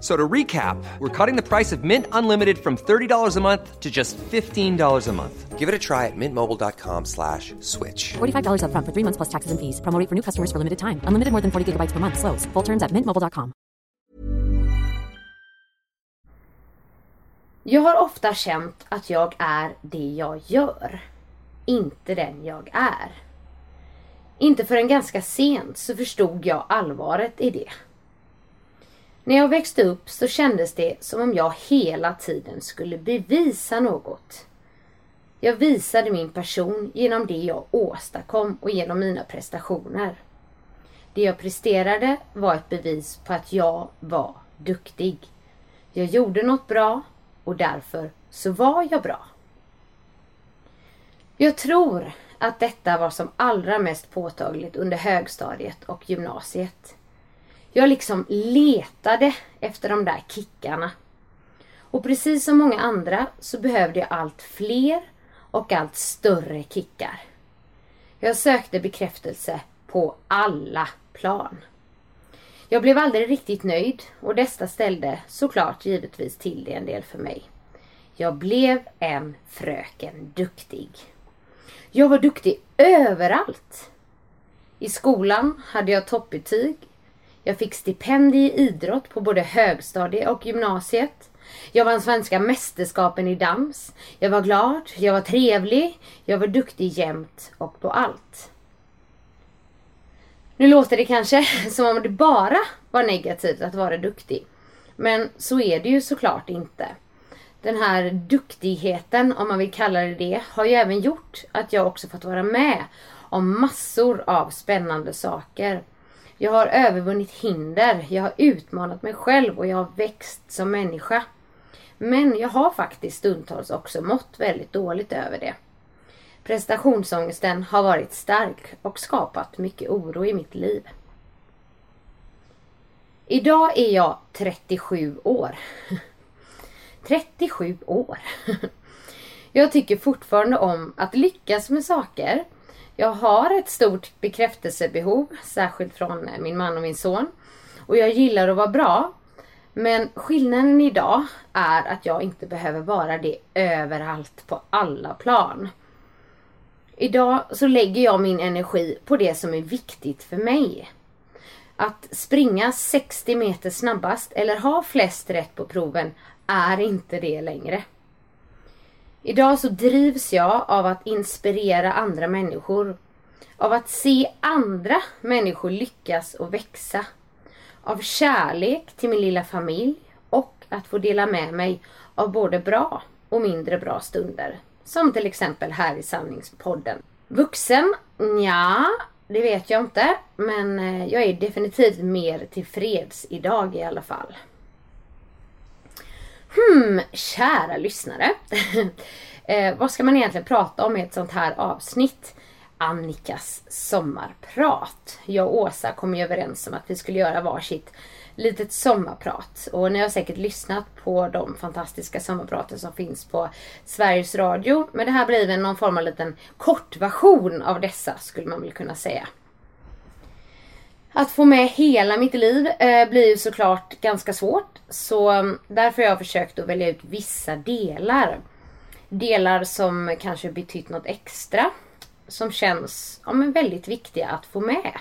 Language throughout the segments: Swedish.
So to recap, we're cutting the price of Mint Unlimited from $30 a month to just $15 a month. Give it a try at mintmobile.com slash switch. $45 upfront for three months plus taxes and fees. Promo rate for new customers for limited time. Unlimited more than 40 gigabytes per month. Slows. Full terms at mintmobile.com. Jag har ofta känt att jag är det jag gör. Inte den jag är. Inte förrän ganska sent så förstod jag allvaret i det. När jag växte upp så kändes det som om jag hela tiden skulle bevisa något. Jag visade min person genom det jag åstadkom och genom mina prestationer. Det jag presterade var ett bevis på att jag var duktig. Jag gjorde något bra och därför så var jag bra. Jag tror att detta var som allra mest påtagligt under högstadiet och gymnasiet. Jag liksom letade efter de där kickarna. Och precis som många andra så behövde jag allt fler och allt större kickar. Jag sökte bekräftelse på alla plan. Jag blev aldrig riktigt nöjd och detta ställde såklart givetvis till det en del för mig. Jag blev en fröken duktig. Jag var duktig överallt. I skolan hade jag toppbetyg. Jag fick stipendier i idrott på både högstadie och gymnasiet. Jag vann svenska mästerskapen i dans. Jag var glad, jag var trevlig, jag var duktig jämt och på allt. Nu låter det kanske som om det bara var negativt att vara duktig. Men så är det ju såklart inte. Den här duktigheten, om man vill kalla det det, har ju även gjort att jag också fått vara med om massor av spännande saker. Jag har övervunnit hinder, jag har utmanat mig själv och jag har växt som människa. Men jag har faktiskt stundtals också mått väldigt dåligt över det. Prestationsångesten har varit stark och skapat mycket oro i mitt liv. Idag är jag 37 år. 37 år. Jag tycker fortfarande om att lyckas med saker. Jag har ett stort bekräftelsebehov, särskilt från min man och min son. Och jag gillar att vara bra. Men skillnaden idag är att jag inte behöver vara det överallt på alla plan. Idag så lägger jag min energi på det som är viktigt för mig. Att springa 60 meter snabbast eller ha flest rätt på proven är inte det längre. Idag så drivs jag av att inspirera andra människor. Av att se andra människor lyckas och växa. Av kärlek till min lilla familj och att få dela med mig av både bra och mindre bra stunder. Som till exempel här i Sanningspodden. Vuxen? Ja, det vet jag inte. Men eh, jag är definitivt mer tillfreds idag i alla fall. Hmm, kära lyssnare. eh, vad ska man egentligen prata om i ett sånt här avsnitt? Annikas sommarprat. Jag och Åsa kom ju överens om att vi skulle göra varsitt litet sommarprat. Och ni har säkert lyssnat på de fantastiska sommarpraten som finns på Sveriges Radio. Men det här blir väl någon form av liten kortversion av dessa skulle man väl kunna säga. Att få med hela mitt liv eh, blir ju såklart ganska svårt. Så mm, därför har jag försökt att välja ut vissa delar. Delar som kanske betytt något extra. Som känns ja, men väldigt viktiga att få med.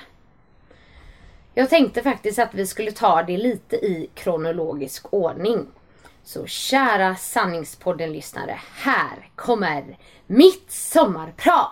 Jag tänkte faktiskt att vi skulle ta det lite i kronologisk ordning. Så kära Sanningspodden-lyssnare, här kommer mitt sommarprat!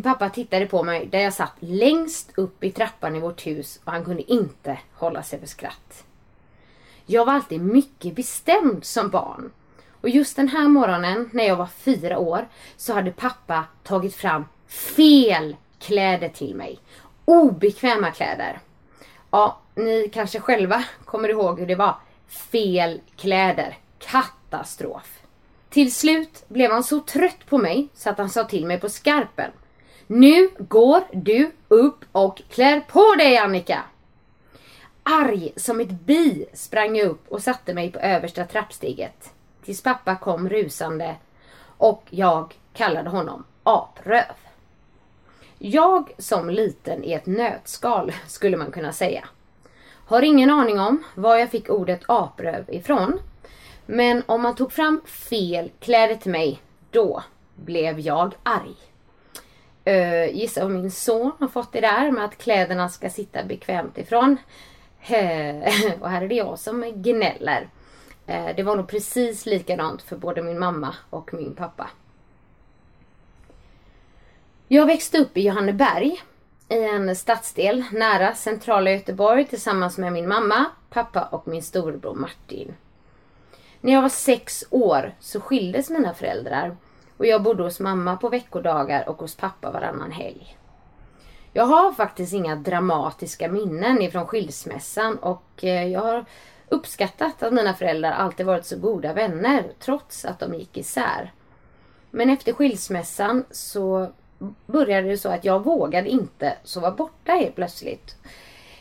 Min pappa tittade på mig där jag satt längst upp i trappan i vårt hus och han kunde inte hålla sig för skratt. Jag var alltid mycket bestämd som barn. Och just den här morgonen när jag var fyra år så hade pappa tagit fram fel kläder till mig. Obekväma kläder. Ja, ni kanske själva kommer ihåg hur det var. Fel kläder. Katastrof. Till slut blev han så trött på mig så att han sa till mig på skarpen. Nu går du upp och klär på dig Annika! Arg som ett bi sprang jag upp och satte mig på översta trappsteget. Tills pappa kom rusande och jag kallade honom apröv. Jag som liten i ett nötskal skulle man kunna säga. Har ingen aning om var jag fick ordet apröv ifrån. Men om man tog fram fel kläder till mig, då blev jag arg. Uh, gissa om min son har fått det där med att kläderna ska sitta bekvämt ifrån. Eh, och här är det jag som gnäller. Uh, det var nog precis likadant för både min mamma och min pappa. Jag växte upp i Johanneberg i en stadsdel nära centrala Göteborg tillsammans med min mamma, pappa och min storebror Martin. När jag var sex år så skildes mina föräldrar och jag bodde hos mamma på veckodagar och hos pappa varannan helg. Jag har faktiskt inga dramatiska minnen ifrån skilsmässan och eh, jag har uppskattat att mina föräldrar alltid varit så goda vänner trots att de gick isär. Men efter skilsmässan så började det så att jag vågade inte sova borta helt plötsligt.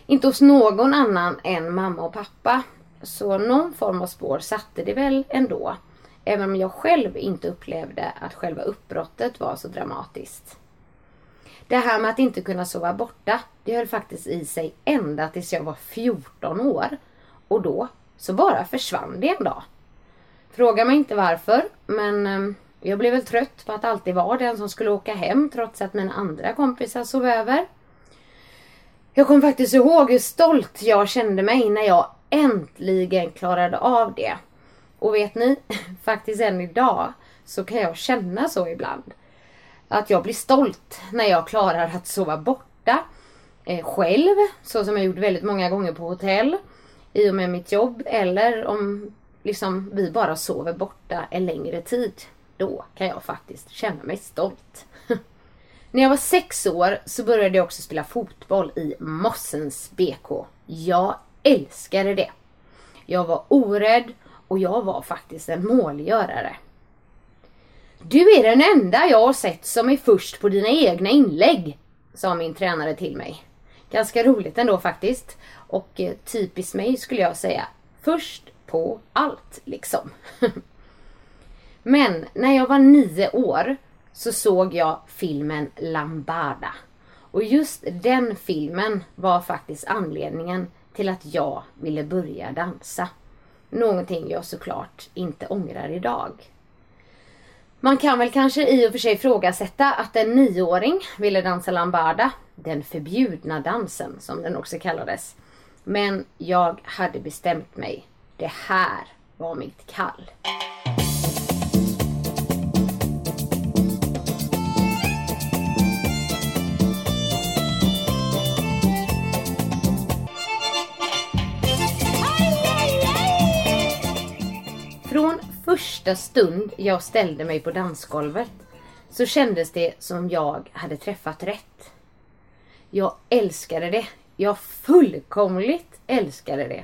Inte hos någon annan än mamma och pappa. Så någon form av spår satte det väl ändå. Även om jag själv inte upplevde att själva uppbrottet var så dramatiskt. Det här med att inte kunna sova borta, det höll faktiskt i sig ända tills jag var 14 år. Och då så bara försvann det en dag. Fråga mig inte varför, men ehm, jag blev väl trött på att alltid vara den som skulle åka hem trots att mina andra kompisar sov över. Jag kommer faktiskt ihåg hur stolt jag kände mig när jag äntligen klarade av det. Och vet ni, faktiskt än idag så kan jag känna så ibland. Att jag blir stolt när jag klarar att sova borta eh, själv, så som jag gjort väldigt många gånger på hotell i och med mitt jobb eller om liksom vi bara sover borta en längre tid. Då kan jag faktiskt känna mig stolt. När jag var sex år så började jag också spela fotboll i Mossens BK. Jag älskade det. Jag var orädd och jag var faktiskt en målgörare. Du är den enda jag har sett som är först på dina egna inlägg, sa min tränare till mig. Ganska roligt ändå faktiskt. Och eh, typiskt mig skulle jag säga. Först på allt liksom. Men när jag var nio år så såg jag filmen Lambada. Och just den filmen var faktiskt anledningen till att jag ville börja dansa. Någonting jag såklart inte ångrar idag. Man kan väl kanske i och för sig ifrågasätta att en nioåring ville dansa lambada, den förbjudna dansen som den också kallades. Men jag hade bestämt mig. Det här var mitt kall. Första stund jag ställde mig på dansgolvet så kändes det som jag hade träffat rätt. Jag älskade det. Jag fullkomligt älskade det.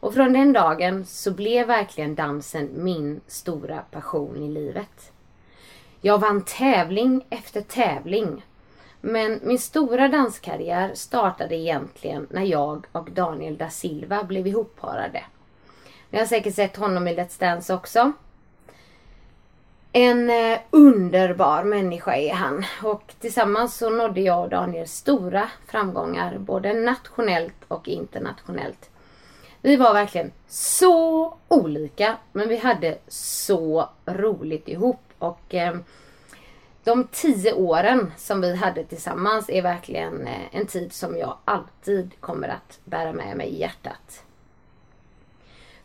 Och från den dagen så blev verkligen dansen min stora passion i livet. Jag vann tävling efter tävling. Men min stora danskarriär startade egentligen när jag och Daniel da Silva blev ihopparade. Ni har säkert sett honom i Let's Dance också. En eh, underbar människa är han och tillsammans så nådde jag och Daniel stora framgångar både nationellt och internationellt. Vi var verkligen så olika men vi hade så roligt ihop och eh, de tio åren som vi hade tillsammans är verkligen eh, en tid som jag alltid kommer att bära med mig i hjärtat.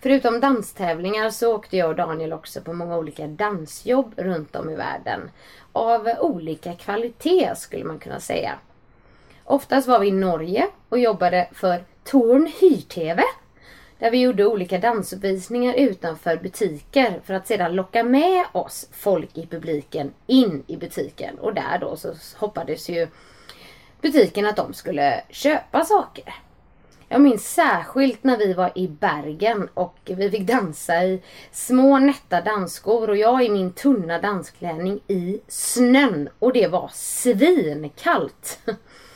Förutom danstävlingar så åkte jag och Daniel också på många olika dansjobb runt om i världen. Av olika kvalitet skulle man kunna säga. Oftast var vi i Norge och jobbade för Torn Hyr-TV. Där vi gjorde olika dansuppvisningar utanför butiker för att sedan locka med oss folk i publiken in i butiken. Och där då så hoppades ju butiken att de skulle köpa saker. Jag minns särskilt när vi var i Bergen och vi fick dansa i små nätta dansskor och jag i min tunna dansklänning i snön. Och det var svinkallt.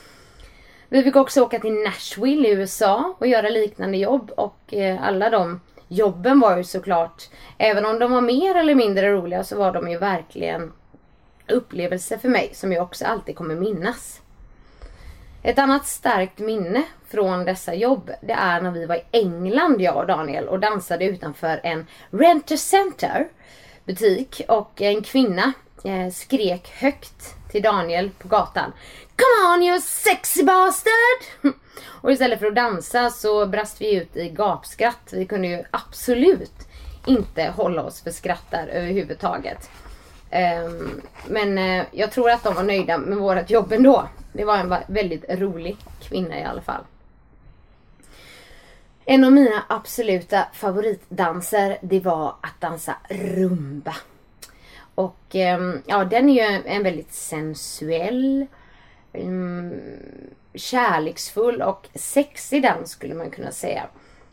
Vi fick också åka till Nashville i USA och göra liknande jobb och eh, alla de jobben var ju såklart, även om de var mer eller mindre roliga så var de ju verkligen upplevelser för mig som jag också alltid kommer minnas. Ett annat starkt minne från dessa jobb det är när vi var i England jag och Daniel och dansade utanför en Renter Center butik och en kvinna eh, skrek högt till Daniel på gatan. Come on you sexy bastard! Och istället för att dansa så brast vi ut i gapskratt. Vi kunde ju absolut inte hålla oss för skratt där överhuvudtaget. Ehm, men eh, jag tror att de var nöjda med vårt jobb ändå. Det var en väldigt rolig kvinna i alla fall. En av mina absoluta favoritdanser det var att dansa rumba. Och ehm, ja, den är ju en väldigt sensuell, mm, kärleksfull och sexig dans skulle man kunna säga.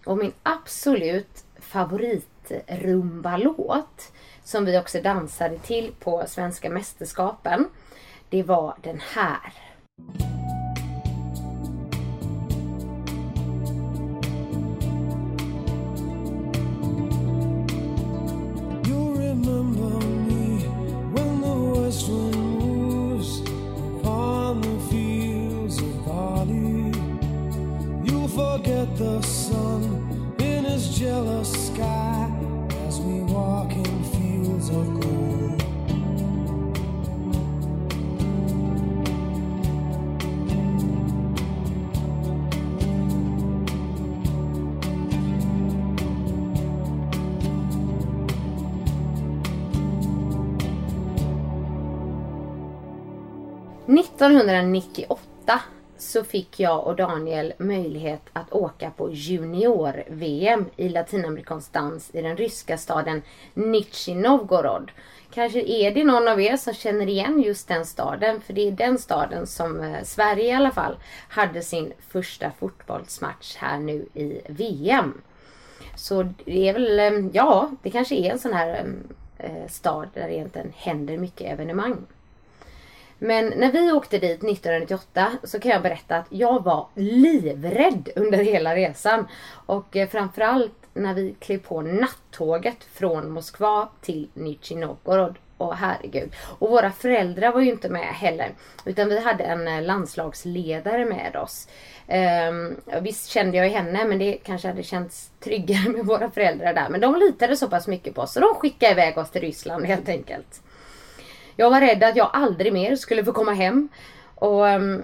Och min absolut favoritrumbalåt som vi också dansade till på svenska mästerskapen. Det var den här. Forget the sun in his jealous sky 1998 så fick jag och Daniel möjlighet att åka på junior-VM i latinamerikansk dans i den ryska staden Nizjnij Novgorod. Kanske är det någon av er som känner igen just den staden för det är den staden som eh, Sverige i alla fall hade sin första fotbollsmatch här nu i VM. Så det är väl, eh, ja, det kanske är en sån här eh, eh stad där det egentligen händer mycket evenemang. Men när vi åkte dit 1998 så kan jag berätta att jag var livrädd under hela resan. Och eh, framförallt när vi klev på nattåget från Moskva till Nizjnij Novgorod. Och herregud. Och våra föräldrar var ju inte med heller. Utan vi hade en eh, landslagsledare med oss. Um, visst kände jag ju henne men det kanske hade känts tryggare med våra föräldrar där. Men de litade så pass mycket på oss så de skickade iväg oss till Ryssland helt enkelt. Jag var rädd att jag aldrig mer skulle få komma hem. Och um,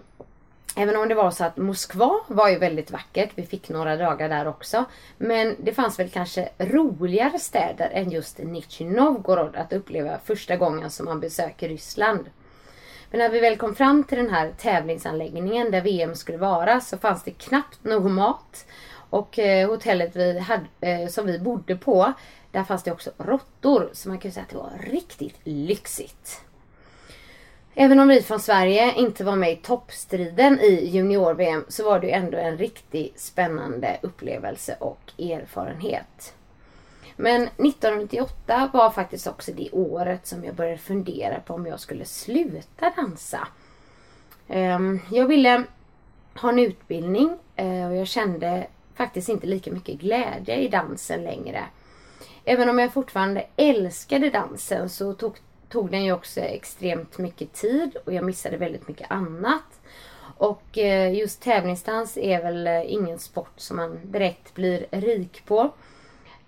Även om det var så att Moskva var ju väldigt vackert. Vi fick några dagar där också. Men det fanns väl kanske roligare städer än just Nizjnij Novgorod att uppleva första gången som man besöker Ryssland. Men när vi väl kom fram till den här tävlingsanläggningen där VM skulle vara så fanns det knappt någon mat. Och eh, hotellet vi hade, eh, som vi bodde på, där fanns det också råttor. Så man kan ju säga att det var riktigt lyxigt. Även om vi från Sverige inte var med i toppstriden i junior-VM så var det ju ändå en riktigt spännande upplevelse och erfarenhet. Men 1998 var faktiskt också det året som jag började fundera på om jag skulle sluta dansa. Ehm, jag ville ha en utbildning eh, och jag kände faktiskt inte lika mycket glädje i dansen längre. Även om jag fortfarande älskade dansen så tog, tog den ju också extremt mycket tid och jag missade väldigt mycket annat. Och eh, just tävlingsdans är väl eh, ingen sport som man direkt blir rik på.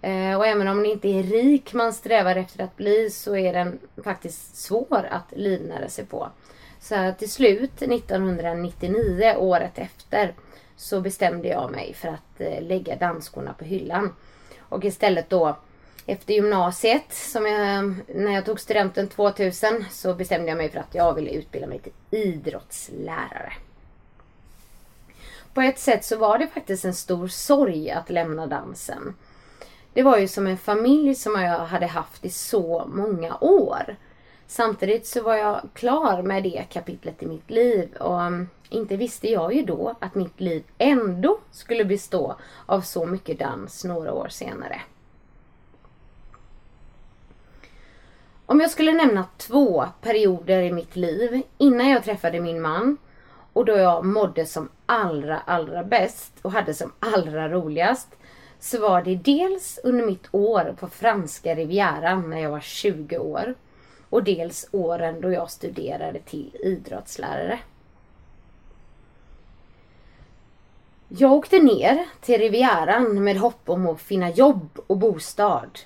Eh, och även om det inte är rik man strävar efter att bli så är den faktiskt svår att livnära sig på. Så till slut 1999, året efter, så bestämde jag mig för att lägga dansskorna på hyllan. Och istället då efter gymnasiet, som jag, när jag tog studenten 2000, så bestämde jag mig för att jag ville utbilda mig till idrottslärare. På ett sätt så var det faktiskt en stor sorg att lämna dansen. Det var ju som en familj som jag hade haft i så många år. Samtidigt så var jag klar med det kapitlet i mitt liv och mm, inte visste jag ju då att mitt liv ändå skulle bestå av så mycket dans några år senare. Om jag skulle nämna två perioder i mitt liv innan jag träffade min man och då jag mådde som allra, allra bäst och hade som allra roligast så var det dels under mitt år på franska rivieran när jag var 20 år och dels åren då jag studerade till idrottslärare. Jag åkte ner till Rivieran med hopp om att finna jobb och bostad.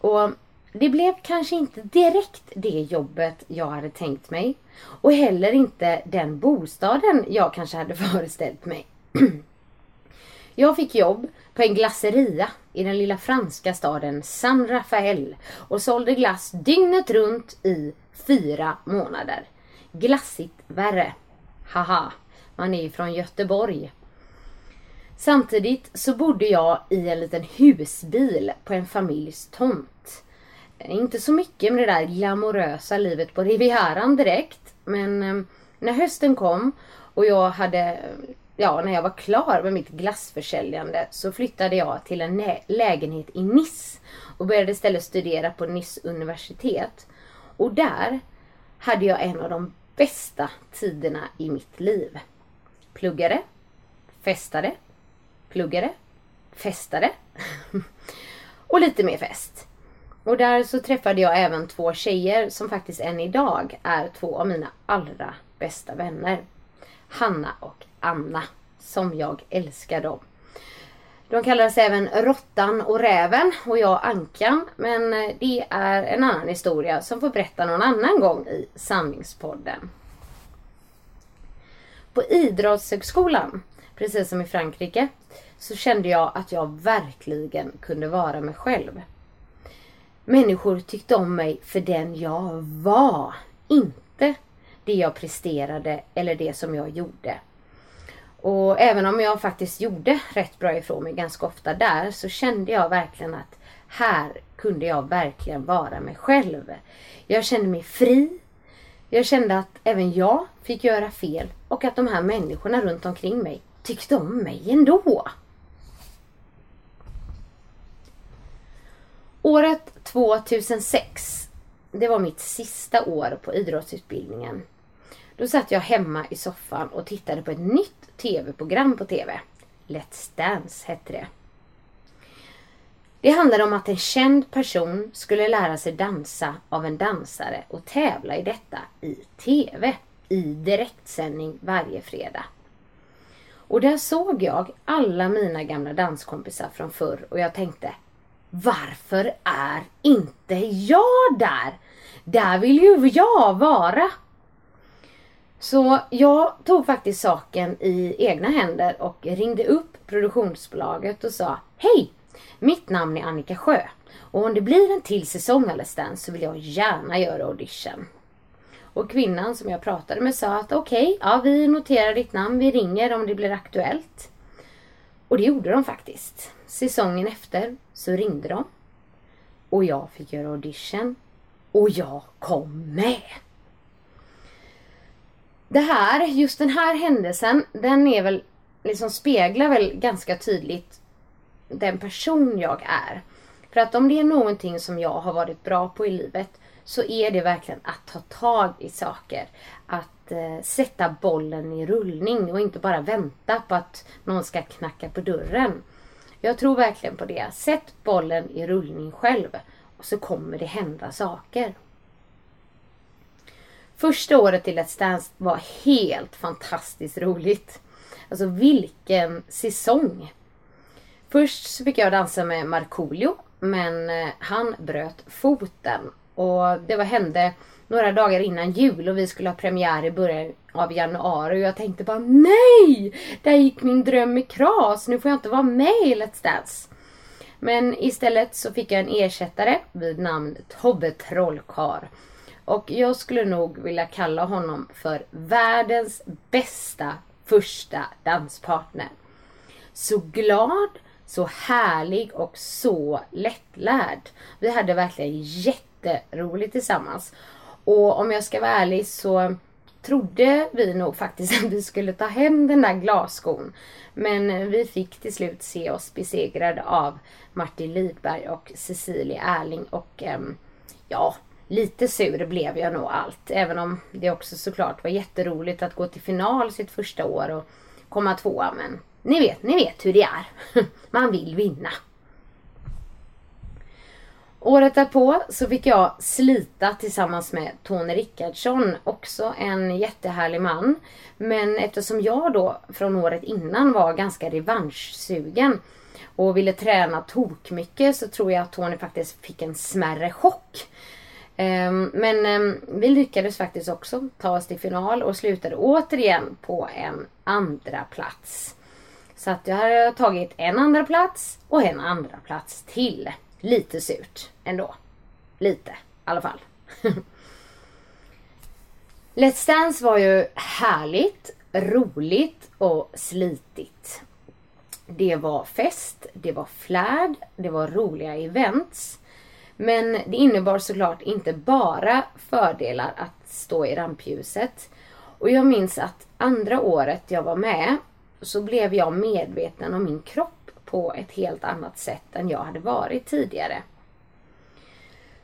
Och det blev kanske inte direkt det jobbet jag hade tänkt mig. Och heller inte den bostaden jag kanske hade föreställt mig. Jag fick jobb på en glasseria i den lilla franska staden San Rafael och sålde glass dygnet runt i fyra månader. Glassigt värre. Haha, man är ju från Göteborg. Samtidigt så bodde jag i en liten husbil på en familjs tomt. Inte så mycket med det där glamorösa livet på Rivieran direkt. Men ehm, när hösten kom och jag hade, ja när jag var klar med mitt glassförsäljande så flyttade jag till en lägenhet i Nice och började istället studera på Nice universitet. Och där hade jag en av de bästa tiderna i mitt liv. Pluggade, festade, pluggade, festade och lite mer fest. Och där så träffade jag även två tjejer som faktiskt än idag är två av mina allra bästa vänner. Hanna och Anna, som jag älskar dem. De kallades även Råttan och Räven och jag Ankan. Men det är en annan historia som får berätta någon annan gång i Sanningspodden. På Idrottshögskolan, precis som i Frankrike, så kände jag att jag verkligen kunde vara mig själv. Människor tyckte om mig för den jag var, inte det jag presterade eller det som jag gjorde. Och även om jag faktiskt gjorde rätt bra ifrån mig ganska ofta där så kände jag verkligen att här kunde jag verkligen vara mig själv. Jag kände mig fri. Jag kände att även jag fick göra fel och att de här människorna runt omkring mig tyckte om mig ändå. Året 2006, det var mitt sista år på idrottsutbildningen. Då satt jag hemma i soffan och tittade på ett nytt tv-program på tv. Let's Dance hette det. Det handlade om att en känd person skulle lära sig dansa av en dansare och tävla i detta i tv i direktsändning varje fredag. Och där såg jag alla mina gamla danskompisar från förr och jag tänkte varför är inte jag där? Där vill ju jag vara. Så jag tog faktiskt saken i egna händer och ringde upp produktionsbolaget och sa Hej! Mitt namn är Annika Sjö och om det blir en till säsong Let's Dance så vill jag gärna göra audition. Och kvinnan som jag pratade med sa att okej, okay, ja vi noterar ditt namn, vi ringer om det blir aktuellt. Och det gjorde de faktiskt. Säsongen efter så ringde de. Och jag fick göra audition. Och jag kom med. Det här, just den här händelsen, den är väl, liksom speglar väl ganska tydligt den person jag är. För att om det är någonting som jag har varit bra på i livet så är det verkligen att ta tag i saker. Att eh, sätta bollen i rullning och inte bara vänta på att någon ska knacka på dörren. Jag tror verkligen på det. Sätt bollen i rullning själv och så kommer det hända saker. Första året i Let's Dance var helt fantastiskt roligt. Alltså vilken säsong! Först så fick jag dansa med Markoolio men eh, han bröt foten. Och det var, hände några dagar innan jul och vi skulle ha premiär i början av januari. Och jag tänkte bara nej! Där gick min dröm i kras. Nu får jag inte vara med i Let's Dance. Men istället så fick jag en ersättare vid namn Tobbe Trollkar. Och jag skulle nog vilja kalla honom för världens bästa första danspartner. Så glad, så härlig och så lättlärd. Vi hade verkligen jätteroligt tillsammans. Och om jag ska vara ärlig så trodde vi nog faktiskt att vi skulle ta hem den där glasskon. Men vi fick till slut se oss besegrade av Martin Lidberg och Cecilia Erling och ehm, ja, lite sur blev jag nog allt. Även om det också såklart var jätteroligt att gå till final sitt första år och komma tvåa. Men ni vet, ni vet hur det är. Man vill vinna. Året därpå så fick jag slita tillsammans med Tony Rickardsson, också en jättehärlig man. Men eftersom jag då från året innan var ganska revanschsugen och ville träna tok mycket så tror jag att Tony faktiskt fick en smärre chock. Ehm, men ehm, vi lyckades faktiskt också ta oss till final och slutade återigen på en andra plats. Så att jag hade tagit en andra plats och en andra plats till. Lite surt ändå. Lite i alla fall. Let's Dance var ju härligt, roligt och slitigt. Det var fest, det var flärd, det var roliga events. Men det innebar såklart inte bara fördelar att stå i rampljuset. Och jag minns att andra året jag var med så blev jag medveten om min kropp på ett helt annat sätt än jag hade varit tidigare.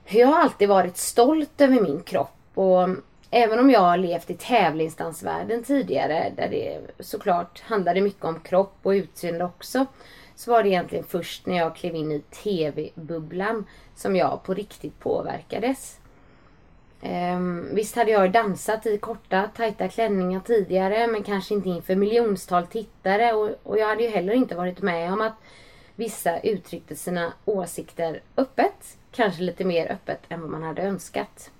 Jag har alltid varit stolt över min kropp och även om jag har levt i tävlingsdansvärlden tidigare där det såklart handlade mycket om kropp och utseende också så var det egentligen först när jag klev in i TV-bubblan som jag på riktigt påverkades. Um, visst hade jag dansat i korta tajta klänningar tidigare men kanske inte inför miljontal tittare och, och jag hade ju heller inte varit med om att vissa uttryckte sina åsikter öppet. Kanske lite mer öppet än vad man hade önskat.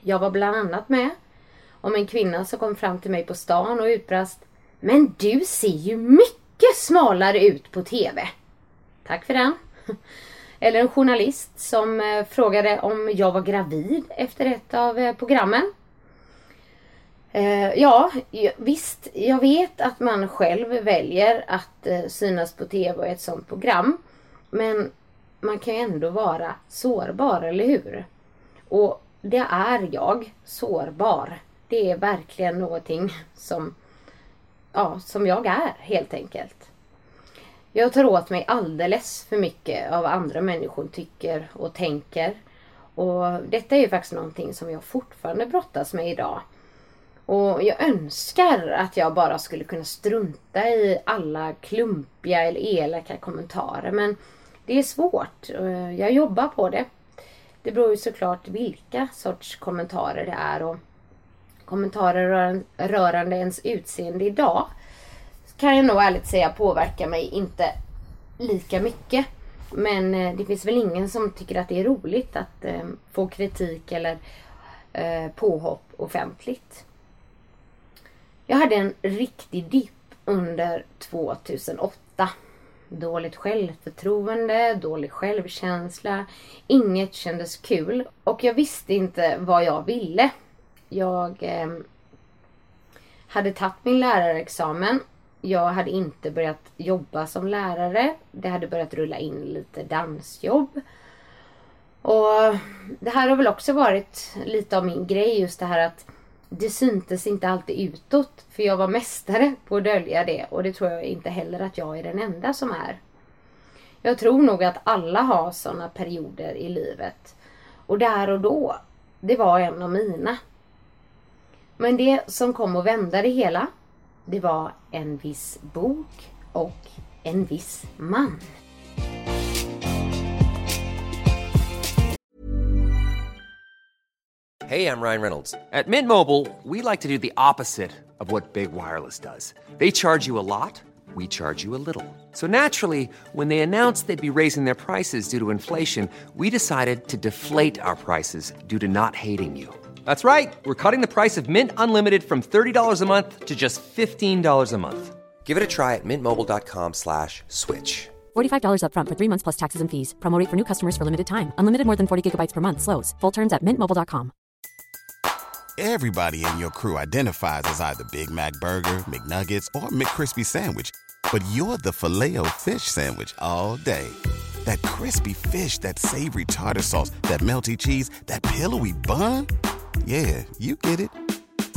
Jag var bland annat med om en kvinna som kom fram till mig på stan och utbrast Men du ser ju mycket smalare ut på TV. Tack för den. Eller en journalist som eh, frågade om jag var gravid efter ett av eh, programmen. Eh, ja, visst, jag vet att man själv väljer att synas på TV i ett sånt program. Men man kan ju ändå vara sårbar, eller hur? Och det är jag, sårbar. Det är verkligen någonting som, ja, som jag är helt enkelt. Jag tar åt mig alldeles för mycket av vad andra människor tycker och tänker. Och detta är ju faktiskt någonting som jag fortfarande brottas med idag. Och jag önskar att jag bara skulle kunna strunta i alla klumpiga eller elaka kommentarer. Men det är svårt. Jag jobbar på det. Det beror ju såklart vilka sorts kommentarer det är. Och kommentarer rörande ens utseende idag kan jag nog ärligt säga påverkar mig inte lika mycket. Men eh, det finns väl ingen som tycker att det är roligt att eh, få kritik eller eh, påhopp offentligt. Jag hade en riktig dipp under 2008. Dåligt självförtroende, dålig självkänsla. Inget kändes kul. Och jag visste inte vad jag ville. Jag eh, hade tagit min lärarexamen. Jag hade inte börjat jobba som lärare. Det hade börjat rulla in lite dansjobb. Och det här har väl också varit lite av min grej just det här att det syntes inte alltid utåt. För jag var mästare på att dölja det och det tror jag inte heller att jag är den enda som är. Jag tror nog att alla har sådana perioder i livet. Och där och då, det var en av mina. Men det som kom att vända det hela, det var en viss bok och en viss man. Hey, I'm Ryan Reynolds. At Mint Mobile, we like to do the opposite of what Big Wireless does. They charge you a lot, we charge you a little. So naturally, when they announced they'd be raising their prices due to inflation, we decided to deflate our prices due to not hating you. That's right. We're cutting the price of Mint Unlimited from $30 a month to just $15 a month. Give it a try at mintmobile.com slash switch. $45 upfront for three months plus taxes and fees. Promo rate for new customers for limited time. Unlimited more than 40 gigabytes per month. Slows. Full terms at mintmobile.com. Everybody in your crew identifies as either Big Mac Burger, McNuggets, or McCrispy Sandwich. But you're the filet fish Sandwich all day. That crispy fish, that savory tartar sauce, that melty cheese, that pillowy bun. Yeah, you get it.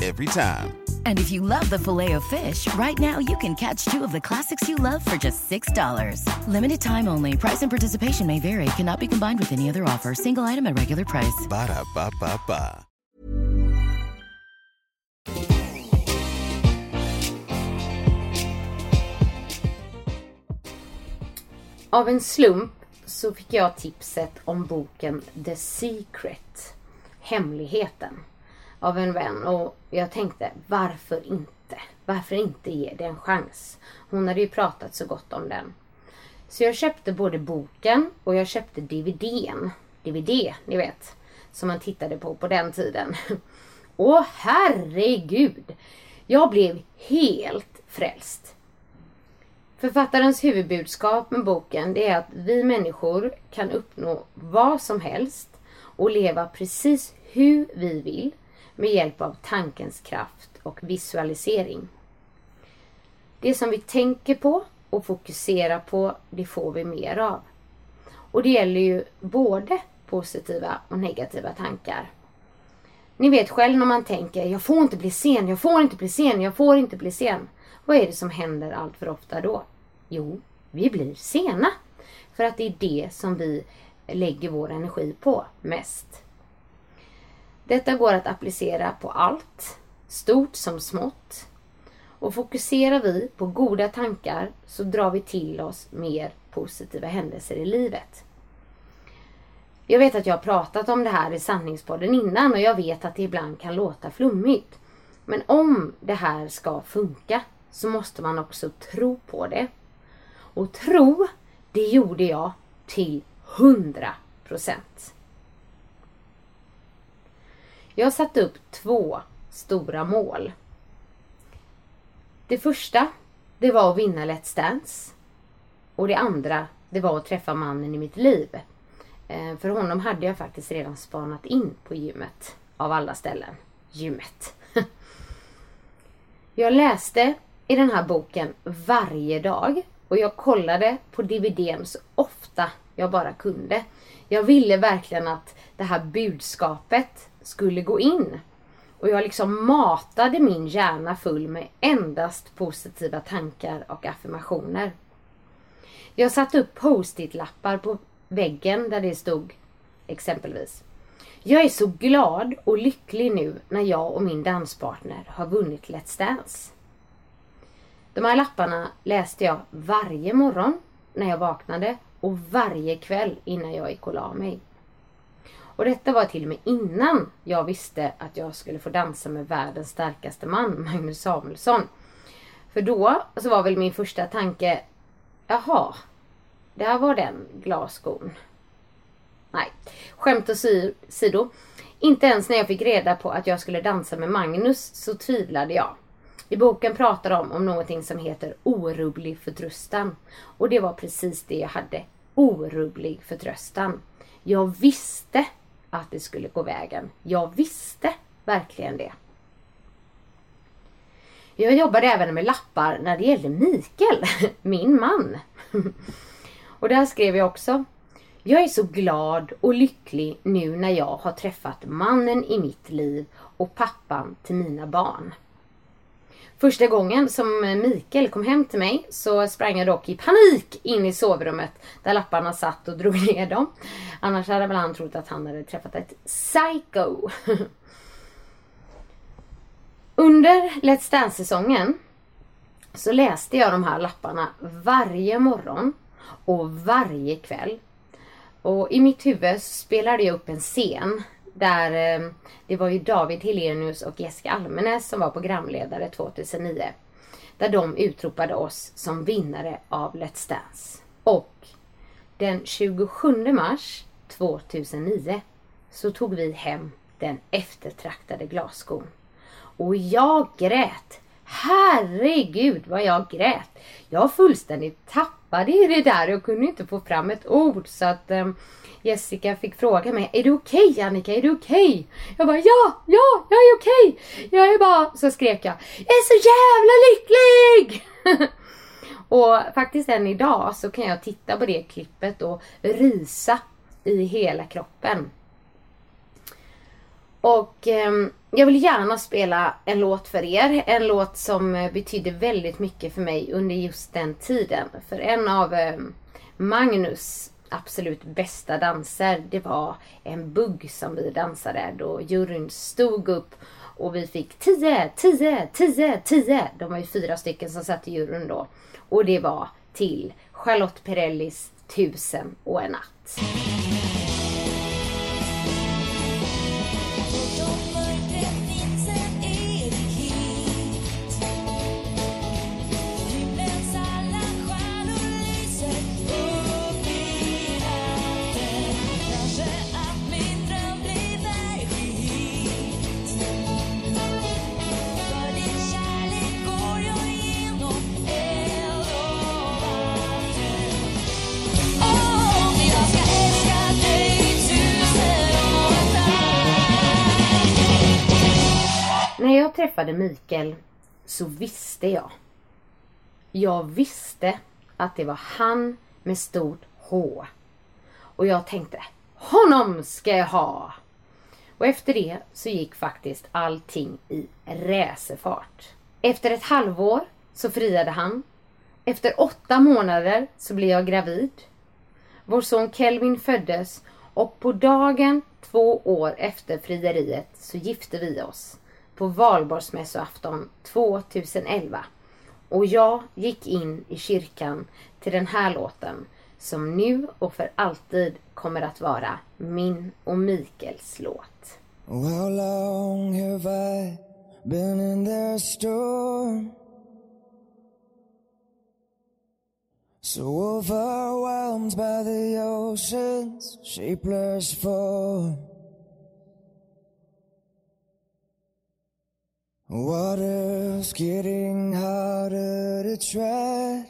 Every time. And if you love the filet of fish, right now you can catch two of the classics you love for just $6. Limited time only. Price and participation may vary. Cannot be combined with any other offer. Single item at regular price. Ba-da-ba-ba-ba. Av en slump så fick jag tipset om boken The Secret, Hemligheten, av en vän och jag tänkte varför inte? Varför inte ge det en chans? Hon hade ju pratat så gott om den. Så jag köpte både boken och jag köpte DVDn. DVD, ni vet. Som man tittade på på den tiden. Åh herregud! Jag blev helt frälst. Författarens huvudbudskap med boken det är att vi människor kan uppnå vad som helst och leva precis hur vi vill med hjälp av tankens kraft och visualisering. Det som vi tänker på och fokuserar på, det får vi mer av. Och det gäller ju både positiva och negativa tankar. Ni vet själv när man tänker, jag får inte bli sen, jag får inte bli sen, jag får inte bli sen. Vad är det som händer allt för ofta då? Jo, vi blir sena. För att det är det som vi lägger vår energi på mest. Detta går att applicera på allt, stort som smått. Och fokuserar vi på goda tankar så drar vi till oss mer positiva händelser i livet. Jag vet att jag har pratat om det här i sanningspodden innan och jag vet att det ibland kan låta flummigt. Men om det här ska funka så måste man också tro på det. Och tro, det gjorde jag till 100 procent. Jag satte upp två stora mål. Det första, det var att vinna Let's Dance. Och det andra, det var att träffa mannen i mitt liv. Eh, för honom hade jag faktiskt redan spanat in på gymmet. Av alla ställen. Gymmet. Jag läste i den här boken varje dag. Och jag kollade på DVDn så ofta jag bara kunde. Jag ville verkligen att det här budskapet skulle gå in. Och jag liksom matade min hjärna full med endast positiva tankar och affirmationer. Jag satte upp post-it-lappar på väggen där det stod exempelvis. Jag är så glad och lycklig nu när jag och min danspartner har vunnit Let's Dance. De här lapparna läste jag varje morgon när jag vaknade och varje kväll innan jag gick och la mig. Och detta var till och med innan jag visste att jag skulle få dansa med världens starkaste man, Magnus Samuelsson. För då så var väl min första tanke, jaha, där var den glasskon. Nej, skämt åsido. Inte ens när jag fick reda på att jag skulle dansa med Magnus så tvivlade jag. I boken pratar de om någonting som heter orubblig förtröstan. Och det var precis det jag hade. Orubblig förtröstan. Jag visste att det skulle gå vägen. Jag visste verkligen det. Jag jobbade även med lappar när det gällde Mikael, min man. Och där skrev jag också. Jag är så glad och lycklig nu när jag har träffat mannen i mitt liv och pappan till mina barn. Första gången som Mikael kom hem till mig så sprang jag dock i panik in i sovrummet där lapparna satt och drog ner dem. Annars hade väl han trott att han hade träffat ett psycho. Under Let's Dance-säsongen så läste jag de här lapparna varje morgon och varje kväll. Och i mitt huvud så spelade jag upp en scen där eh, det var ju David Helenius och Jessica Almenäs som var programledare 2009. Där de utropade oss som vinnare av Let's Dance. Och den 27 mars 2009 så tog vi hem den eftertraktade glasskon. Och jag grät. Herregud vad jag grät. Jag fullständigt tappade i det där och kunde inte få fram ett ord så att um, Jessica fick fråga mig, är du okej okay, Annika, är du okej? Okay? Jag bara, ja, ja, jag är okej. Okay. Jag är bara, så skrek jag, jag är så jävla lycklig! och faktiskt än idag så kan jag titta på det klippet och rysa i hela kroppen. Och eh, jag vill gärna spela en låt för er. En låt som betydde väldigt mycket för mig under just den tiden. För en av eh, Magnus absolut bästa danser, det var en bugg som vi dansade då juryn stod upp och vi fick 10, 10, 10, 10. De var ju fyra stycken som satt i juryn då. Och det var till Charlotte Perrellis Tusen och en natt. Jag träffade Mikael så visste jag. Jag visste att det var han med stort H. Och jag tänkte, honom ska jag ha! Och efter det så gick faktiskt allting i racerfart. Efter ett halvår så friade han. Efter åtta månader så blev jag gravid. Vår son Kelvin föddes och på dagen två år efter frieriet så gifte vi oss på valborgsmässoafton 2011. Och jag gick in i kyrkan till den här låten som nu och för alltid kommer att vara min och Mikaels låt. How long have I been in their storm? So overwhelmed by the ocean's shapeless form. Water's getting harder to tread.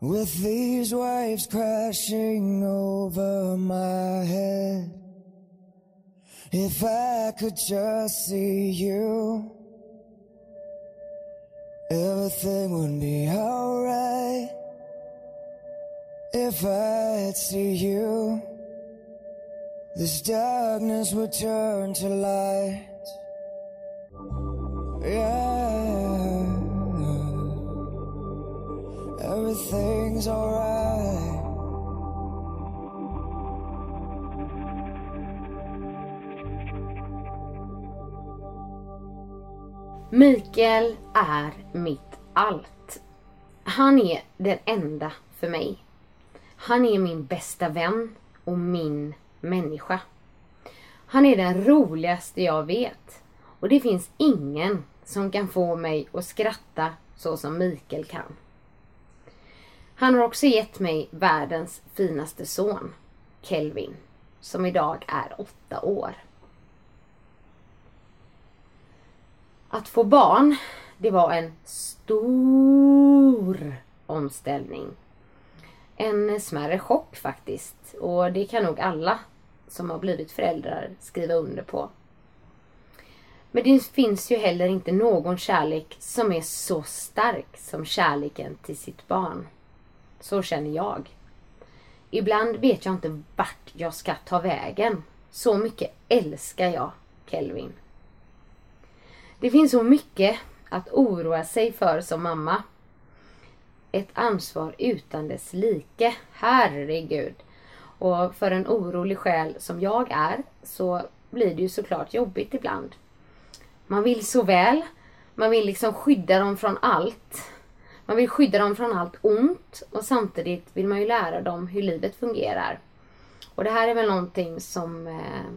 With these waves crashing over my head. If I could just see you, everything would be alright. If I'd see you, this darkness will turn to light. Yeah, everything's alright. Mikael är mitt allt. Han är den enda för mig. Han är min bästa vän och min människa. Han är den roligaste jag vet. Och det finns ingen som kan få mig att skratta så som Mikael kan. Han har också gett mig världens finaste son, Kelvin, som idag är åtta år. Att få barn, det var en stor omställning. En smärre chock faktiskt. Och det kan nog alla som har blivit föräldrar skriva under på. Men det finns ju heller inte någon kärlek som är så stark som kärleken till sitt barn. Så känner jag. Ibland vet jag inte vart jag ska ta vägen. Så mycket älskar jag Kelvin. Det finns så mycket att oroa sig för som mamma. Ett ansvar utan dess like. Herregud. Och för en orolig själ som jag är så blir det ju såklart jobbigt ibland. Man vill så väl. Man vill liksom skydda dem från allt. Man vill skydda dem från allt ont och samtidigt vill man ju lära dem hur livet fungerar. Och det här är väl någonting som eh,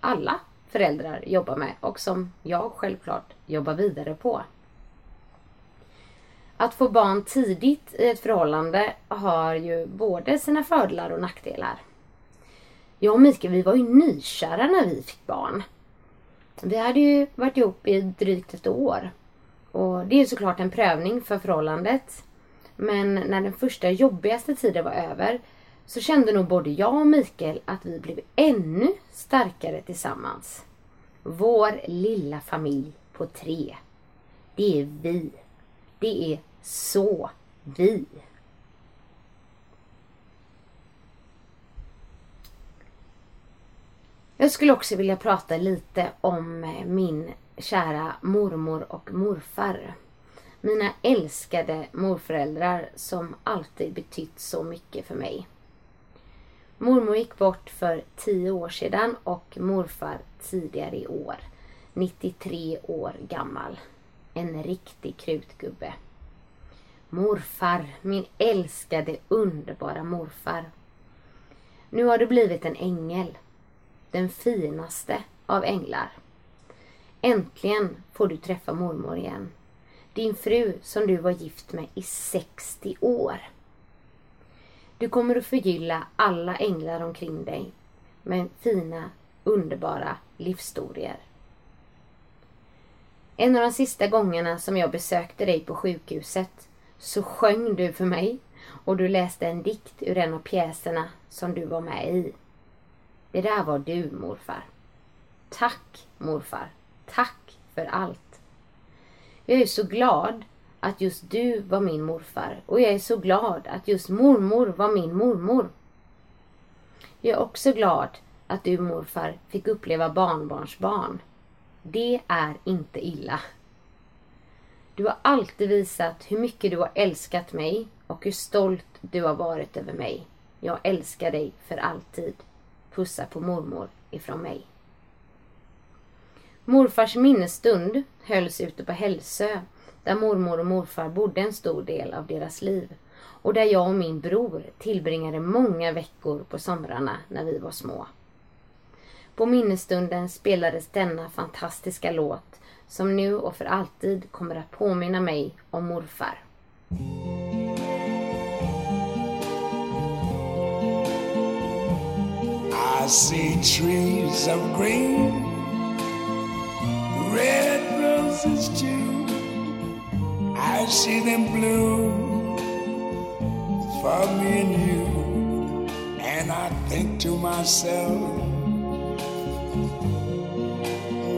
alla föräldrar jobbar med och som jag självklart jobbar vidare på. Att få barn tidigt i ett förhållande har ju både sina fördelar och nackdelar. Jag och Mikael vi var ju nykära när vi fick barn. Vi hade ju varit ihop i drygt ett år. Och det är såklart en prövning för förhållandet. Men när den första jobbigaste tiden var över så kände nog både jag och Mikael att vi blev ännu starkare tillsammans. Vår lilla familj på tre. Det är vi. Det är så vi. Jag skulle också vilja prata lite om eh, min kära mormor och morfar. Mina älskade morföräldrar som alltid betytt så mycket för mig. Mormor gick bort för 10 år sedan och morfar tidigare i år. 93 år gammal. En riktig krutgubbe. Morfar, min älskade underbara morfar. Nu har du blivit en ängel. Den finaste av änglar. Äntligen får du träffa mormor igen. Din fru som du var gift med i 60 år. Du kommer att förgylla alla änglar omkring dig med fina, underbara livsstorier. En av de sista gångerna som jag besökte dig på sjukhuset så sjöng du för mig och du läste en dikt ur en av pjäserna som du var med i. Det där var du morfar. Tack morfar. Tack för allt. Jag är så glad att just du var min morfar och jag är så glad att just mormor var min mormor. Jag är också glad att du morfar fick uppleva barnbarnsbarn. Det är inte illa. Du har alltid visat hur mycket du har älskat mig och hur stolt du har varit över mig. Jag älskar dig för alltid. Pussa på mormor ifrån mig. Morfars minnesstund hölls ute på Hälsö där mormor och morfar bodde en stor del av deras liv och där jag och min bror tillbringade många veckor på somrarna när vi var små. På minnesstunden spelades denna fantastiska låt som nu och för alltid kommer att påminna mig om morfar. I see trees of green, red roses too. I see them bloom for me and you. And I think to myself,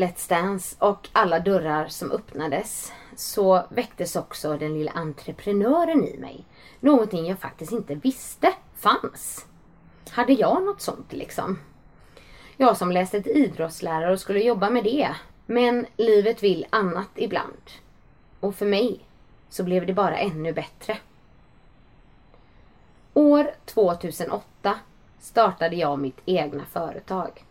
Let's Dance och alla dörrar som öppnades så väcktes också den lilla entreprenören i mig. Någonting jag faktiskt inte visste fanns. Hade jag något sånt liksom? Jag som läste till idrottslärare och skulle jobba med det. Men livet vill annat ibland. Och för mig så blev det bara ännu bättre. År 2008 startade jag mitt egna företag.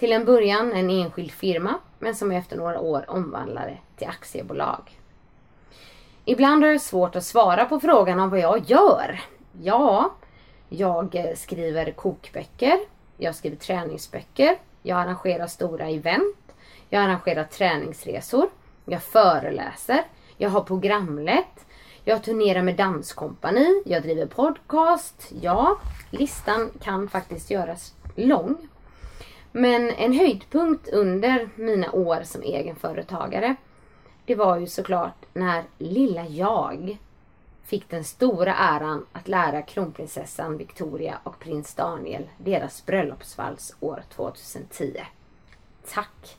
Till en början en enskild firma, men som jag efter några år omvandlade till aktiebolag. Ibland är det svårt att svara på frågan om vad jag gör. Ja, jag skriver kokböcker, jag skriver träningsböcker, jag arrangerar stora event, jag arrangerar träningsresor, jag föreläser, jag har programlett, jag turnerar med danskompani, jag driver podcast. Ja, listan kan faktiskt göras lång. Men en höjdpunkt under mina år som egenföretagare det var ju såklart när lilla jag fick den stora äran att lära kronprinsessan Victoria och prins Daniel deras bröllopsvals år 2010. Tack!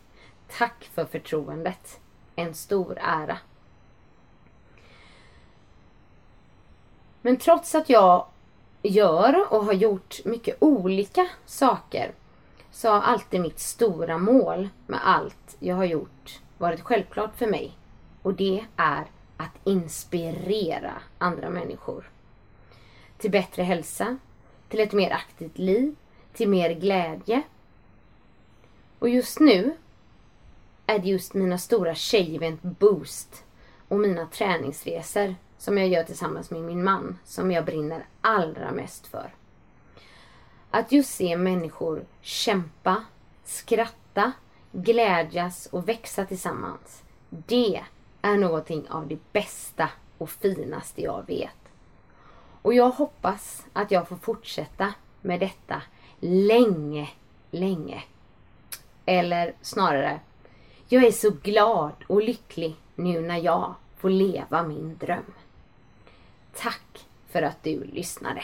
Tack för förtroendet. En stor ära. Men trots att jag gör och har gjort mycket olika saker så har alltid mitt stora mål med allt jag har gjort varit självklart för mig. Och det är att inspirera andra människor. Till bättre hälsa, till ett mer aktivt liv, till mer glädje. Och just nu är det just mina stora tjejevent Boost och mina träningsresor som jag gör tillsammans med min man som jag brinner allra mest för. Att just se människor kämpa, skratta, glädjas och växa tillsammans. Det är någonting av det bästa och finaste jag vet. Och jag hoppas att jag får fortsätta med detta länge, länge. Eller snarare, jag är så glad och lycklig nu när jag får leva min dröm. Tack för att du lyssnade.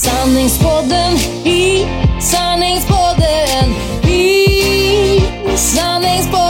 Sanningspodden i sanningspodden i sanningspodden.